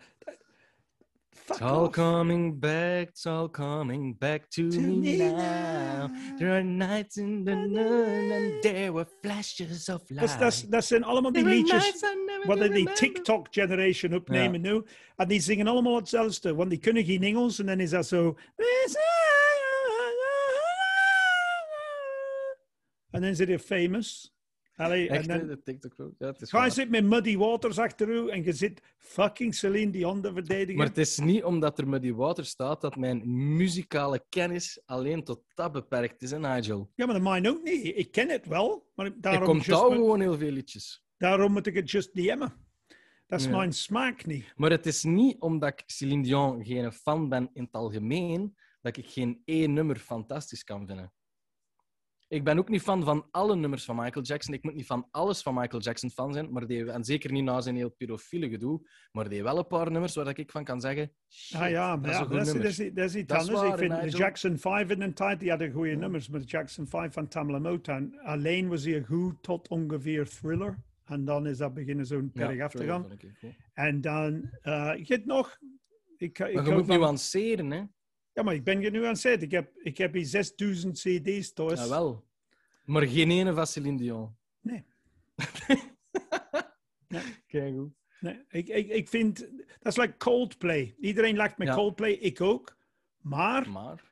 fuck It's all off. coming back, it's all coming back to, To me me now. now. There are nights in the noon and there were flashes of light. Dat, is- dat, zijn allemaal die liedjes nights I never wat die remember. TikTok-generation opnemen nu. En die zingen allemaal hetzelfde, want die kunnen geen Engels. En dan is dat zo... En dan zit je famous. Allee, en Echt, dan de TikTok ook. Ja, ga je zitten met Muddy Waters achter u en je zit fucking Celine Dion te verdedigen. Maar het is niet omdat er met die water staat dat mijn muzikale kennis alleen tot dat beperkt is, Nigel. Ja, maar dat mijn ook niet. Ik ken het wel, maar Ik daarom, kom touw moet, gewoon heel veel liedjes. daarom moet ik het just DM'en. Dat is Ja. mijn smaak niet. Maar het is niet omdat ik Celine Dion geen fan ben in het algemeen, dat ik geen één nummer fantastisch kan vinden. Ik ben ook niet fan van alle nummers van Michael Jackson. Ik moet niet van alles van Michael Jackson fan zijn, maar die, en zeker niet na zijn heel pedofiele gedoe. Maar die wel een paar nummers waar ik van kan zeggen. Shit, Ah ja, maar ja, dat, is, nummer. dat, is, dat is iets anders. ik vind de. Jackson 5 in een tijd, die hadden goede nummers. Maar de Jackson 5 van Tamla Motown, alleen was hij goed tot ongeveer Thriller. En dan is dat beginnen zo'n Ja, berg af te gaan. En dan, eh je hebt nog... Ik, ik Maar je moet van- nuanceren, hè? Ja, maar ik ben je nu aan het zeggen. Ik heb, ik heb hier 6000 cd's thuis. Ja, wel. Maar geen ene van Celine Dion. Nee. Nee. Kijk goed. Nee, ik, ik, ik vind... Dat is like Coldplay. Iedereen lacht met Ja. Coldplay, ik ook. Maar Maar,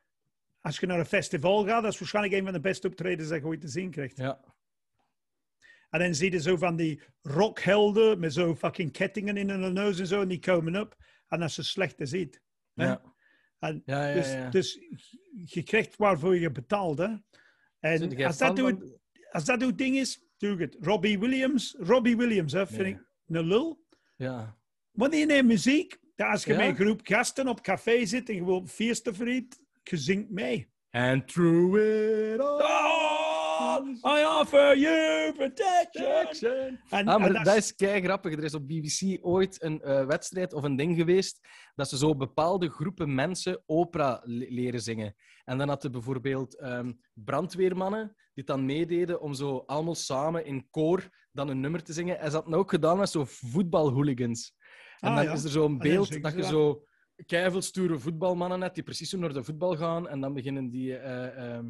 als je naar een festival gaat, dat is waarschijnlijk een van de beste optredens dat je ooit te zien krijgt. Ja. En dan zie je zo van die rockhelden met zo fucking kettingen in hun neus en zo, en die komen op. En dat is zo slecht te zien. hè? Ja. En Ja, ja, dus, ja. dus je krijgt waarvoor je betaalt. Hè? En als dat, fan doe, van- als dat doe ding is, doe ik het. Robbie Williams, Robbie Williams, hè, vind ik een lul. Ja. Wanneer je neemt muziek, dat als je Ja? met een groep gasten op café zit en gewoon feesten vriend, je zingt mee. And through it all. Oh, I offer you protection. En, Ah, maar en dat, dat is kei grappig. Er is op BBC ooit een eh, wedstrijd of een ding geweest dat ze zo bepaalde groepen mensen opera le- leren zingen. En dan hadden bijvoorbeeld ehm, brandweermannen die het dan meededen om zo allemaal samen in koor dan een nummer te zingen. En ze hadden ook gedaan met zo voetbalhooligans. En Ah, dan ja. is er zo'n dan beeld dat je zo keiveel stoere voetbalmannen hebt die precies zo naar de voetbal gaan. En dan beginnen die... eh, ehm,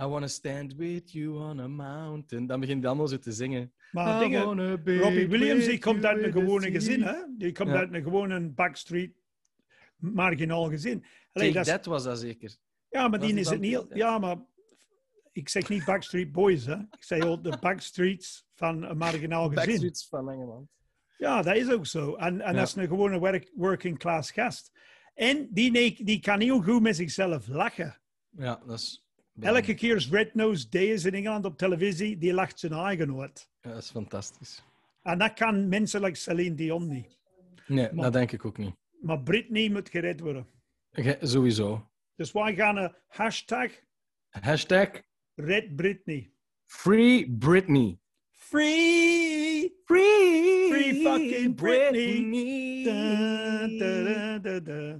I wanna stand with you on a mountain. Dan beginnen die allemaal zo te zingen. Maar dingen, Robbie Williams die komt uit een gewone gezin. Hè? Die komt Ja. uit een gewone backstreet, marginaal gezin. Allee, Take dat was dat zeker. ja, maar was die is het niet. Ja, maar ik zeg niet Backstreet Boys. Hè? Ik zeg al de backstreets van een marginaal gezin. Backstreets van Engeland. Ja, dat is ook zo. En, en Ja. dat is een gewone working class gast. En die, die kan heel goed met zichzelf lachen. Ja, dat is... Elke keer als Red Nose Day is in Engeland op televisie, die lacht zijn eigen uit. Ja, dat is fantastisch. En dat kan mensen like Celine Dion niet. Nee, Maar- dat denk ik ook niet. Maar Britney moet gered worden. Sowieso. Dus wij gaan een hashtag Hashtag Red Britney. Free Britney. Free! Free, Free fucking Britney. Da, da, da, da, da.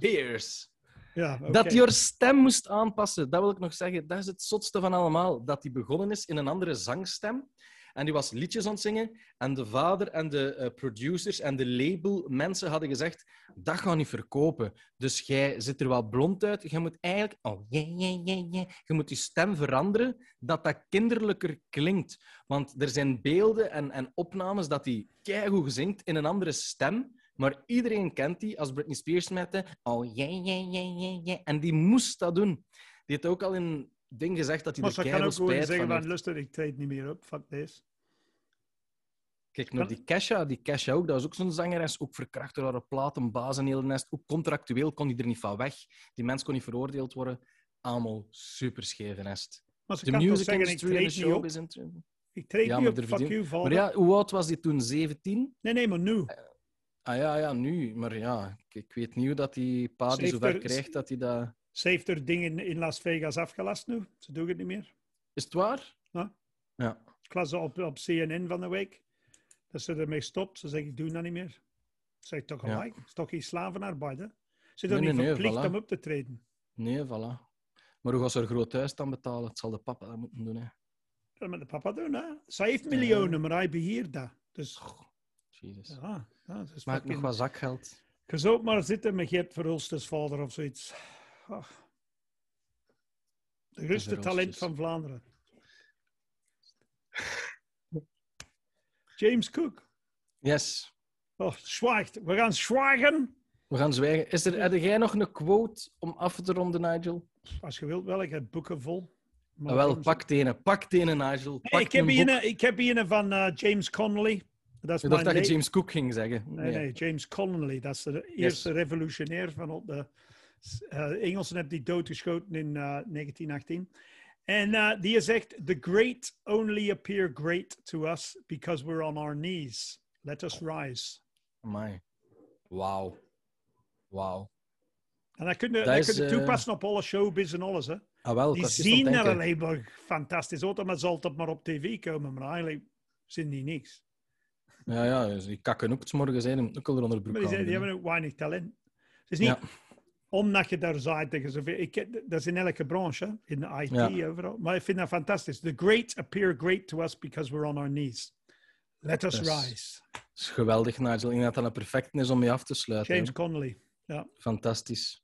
Ja. Dat hij haar stem moest aanpassen, dat wil ik nog zeggen. Dat is het zotste van allemaal. Dat hij begonnen is in een andere zangstem. En die was liedjes aan het zingen. En de vader en de eh, producers en de labelmensen hadden gezegd: dat gaat niet verkopen. Dus jij zit er wel blond uit. Je moet eigenlijk. Oh, yeah, yeah, yeah, yeah. Je moet je stem veranderen dat dat kinderlijker klinkt. Want er zijn beelden en, en opnames dat hij keigoed zingt in een andere stem. Maar iedereen kent die als Britney Spears met de oh yeah, yeah, yeah, yeah, yeah. En die moest dat doen. Die heeft ook al in een ding gezegd dat hij Maar er ze kan keihard ook gewoon spijt zeggen van luister, ik treed niet meer op. Fuck this. Kijk, naar die Kesha, die Kesha ook, dat was ook zo'n zangeres, ook verkracht door haar platenbaas en heel de nest. Ook contractueel kon die er niet van weg. Die mens kon niet veroordeeld worden. Allemaal super scheve nest. Maar ze De kan toch music zeggen, industry en de op. showbiz industry. Ik treed Ja, niet maar op. Fuck you, vader. Maar ja, hoe oud was die toen? 17? Nee, nee, maar nu. Ah ja, ja, nu. Maar ja, ik, ik weet niet hoe dat die pa die zover er- krijgt dat hij dat... Ze heeft er dingen in Las Vegas afgelast nu. Ze doet het niet meer. Is het waar? Ja. Ja. Ik las op, op CNN van de week dat ze ermee stopt. Ze zegt, ik doe dat niet meer. Zeg toch Ja. gelijk. Het is toch geen slavenarbeid, hè? Ze is Nee, niet nee, nee, verplicht voilà. om op te treden. Nee, voilà. Maar hoe gaat ze haar groot huis dan betalen? Het zal de papa dat moeten doen, hè. Dat moet de papa doen, hè? Zij heeft miljoenen, maar hij beheert dat. Dus, Jezus. ja. ja dat is Maak nog wat zakgeld. Je zou maar zitten met Geert Verhulstens vader of zoiets. Ach. De grootste talent van Vlaanderen. James Cook. Yes. Oh, zwaagt. We gaan zwagen. We gaan zwijgen. Is er, heb jij nog een quote om af te ronden, Nigel? Als je wilt, wel. Ik heb boeken vol. Maar Ah, wel, pak tenen. Pak tenen, Nigel. Pak ik, heb een hier een, ik heb hier een van eh, James Connolly. Dat is dacht dat je James Cook ging zeggen. Nee, nee, James Connolly. Dat is de eerste revolutionair van op de eh, Engelsen hebben die doodgeschoten in eh, 1918. En eh, die zegt: The great only appear great to us because we're on our knees. Let us rise. Amai. Wauw. Wauw. En dat kun je, Dat dat is, kun je toepassen op alle showbiz en alles. Hè. Ah, wel, Die zien er alleen maar fantastisch uit, maar ze altijd maar op tv komen. Maar eigenlijk zien die niks. Ja, ja, dus die kakken ook 's morgens zijn. Moeten ook al onder de broek Maar die, zijn, die hebben ook weinig talent. Het is niet Ja. omdat je daar zaait tegen zoveel. Ik, dat is in elke branche, in de IT, Ja. overal. Maar ik vind dat fantastisch. The great appear great to us because we're on our knees. Let us rise. Dat is geweldig, Nigel. Ik denk dat dat een perfect is om mee af te sluiten. James. Connolly. Ja. Fantastisch.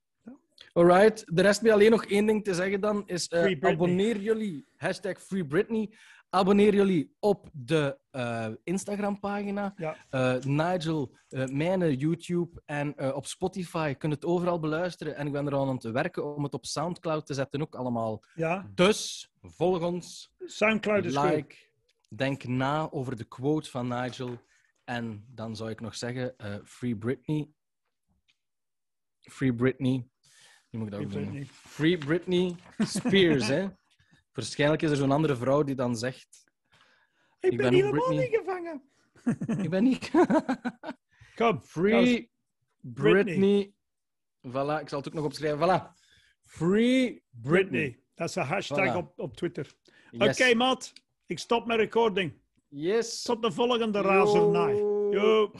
Alright, de rest mij alleen nog één ding te zeggen dan, is eh, abonneer jullie, hashtag Free Britney, Abonneer jullie op de eh, Instagram-pagina. Ja. Eh, Nigel, eh mijn YouTube en op Spotify. Je kunt het overal beluisteren. En ik ben er al aan het werken om het op Soundcloud te zetten ook allemaal. Ja, Dus volg ons, Soundcloud is like, denk na over de quote van Nigel. En dan zou ik nog zeggen, Free Britney. Free Britney. Nu moet ik dat ook Free doen. Britney. Free Britney Spears, hè. Waarschijnlijk is er zo'n andere vrouw die dan zegt... Ik, Ik ben, ben helemaal Britney. niet gevangen. Ik ben niet... Kom, Free Britney. Britney. Voilà, ik zal het ook nog opschrijven. Voilà. Free Britney. Dat is een hashtag Voilà. op, op Twitter. Yes. Oké, maat. Ik stop mijn recording. Yes. Tot de volgende razernij. Yo. Yo.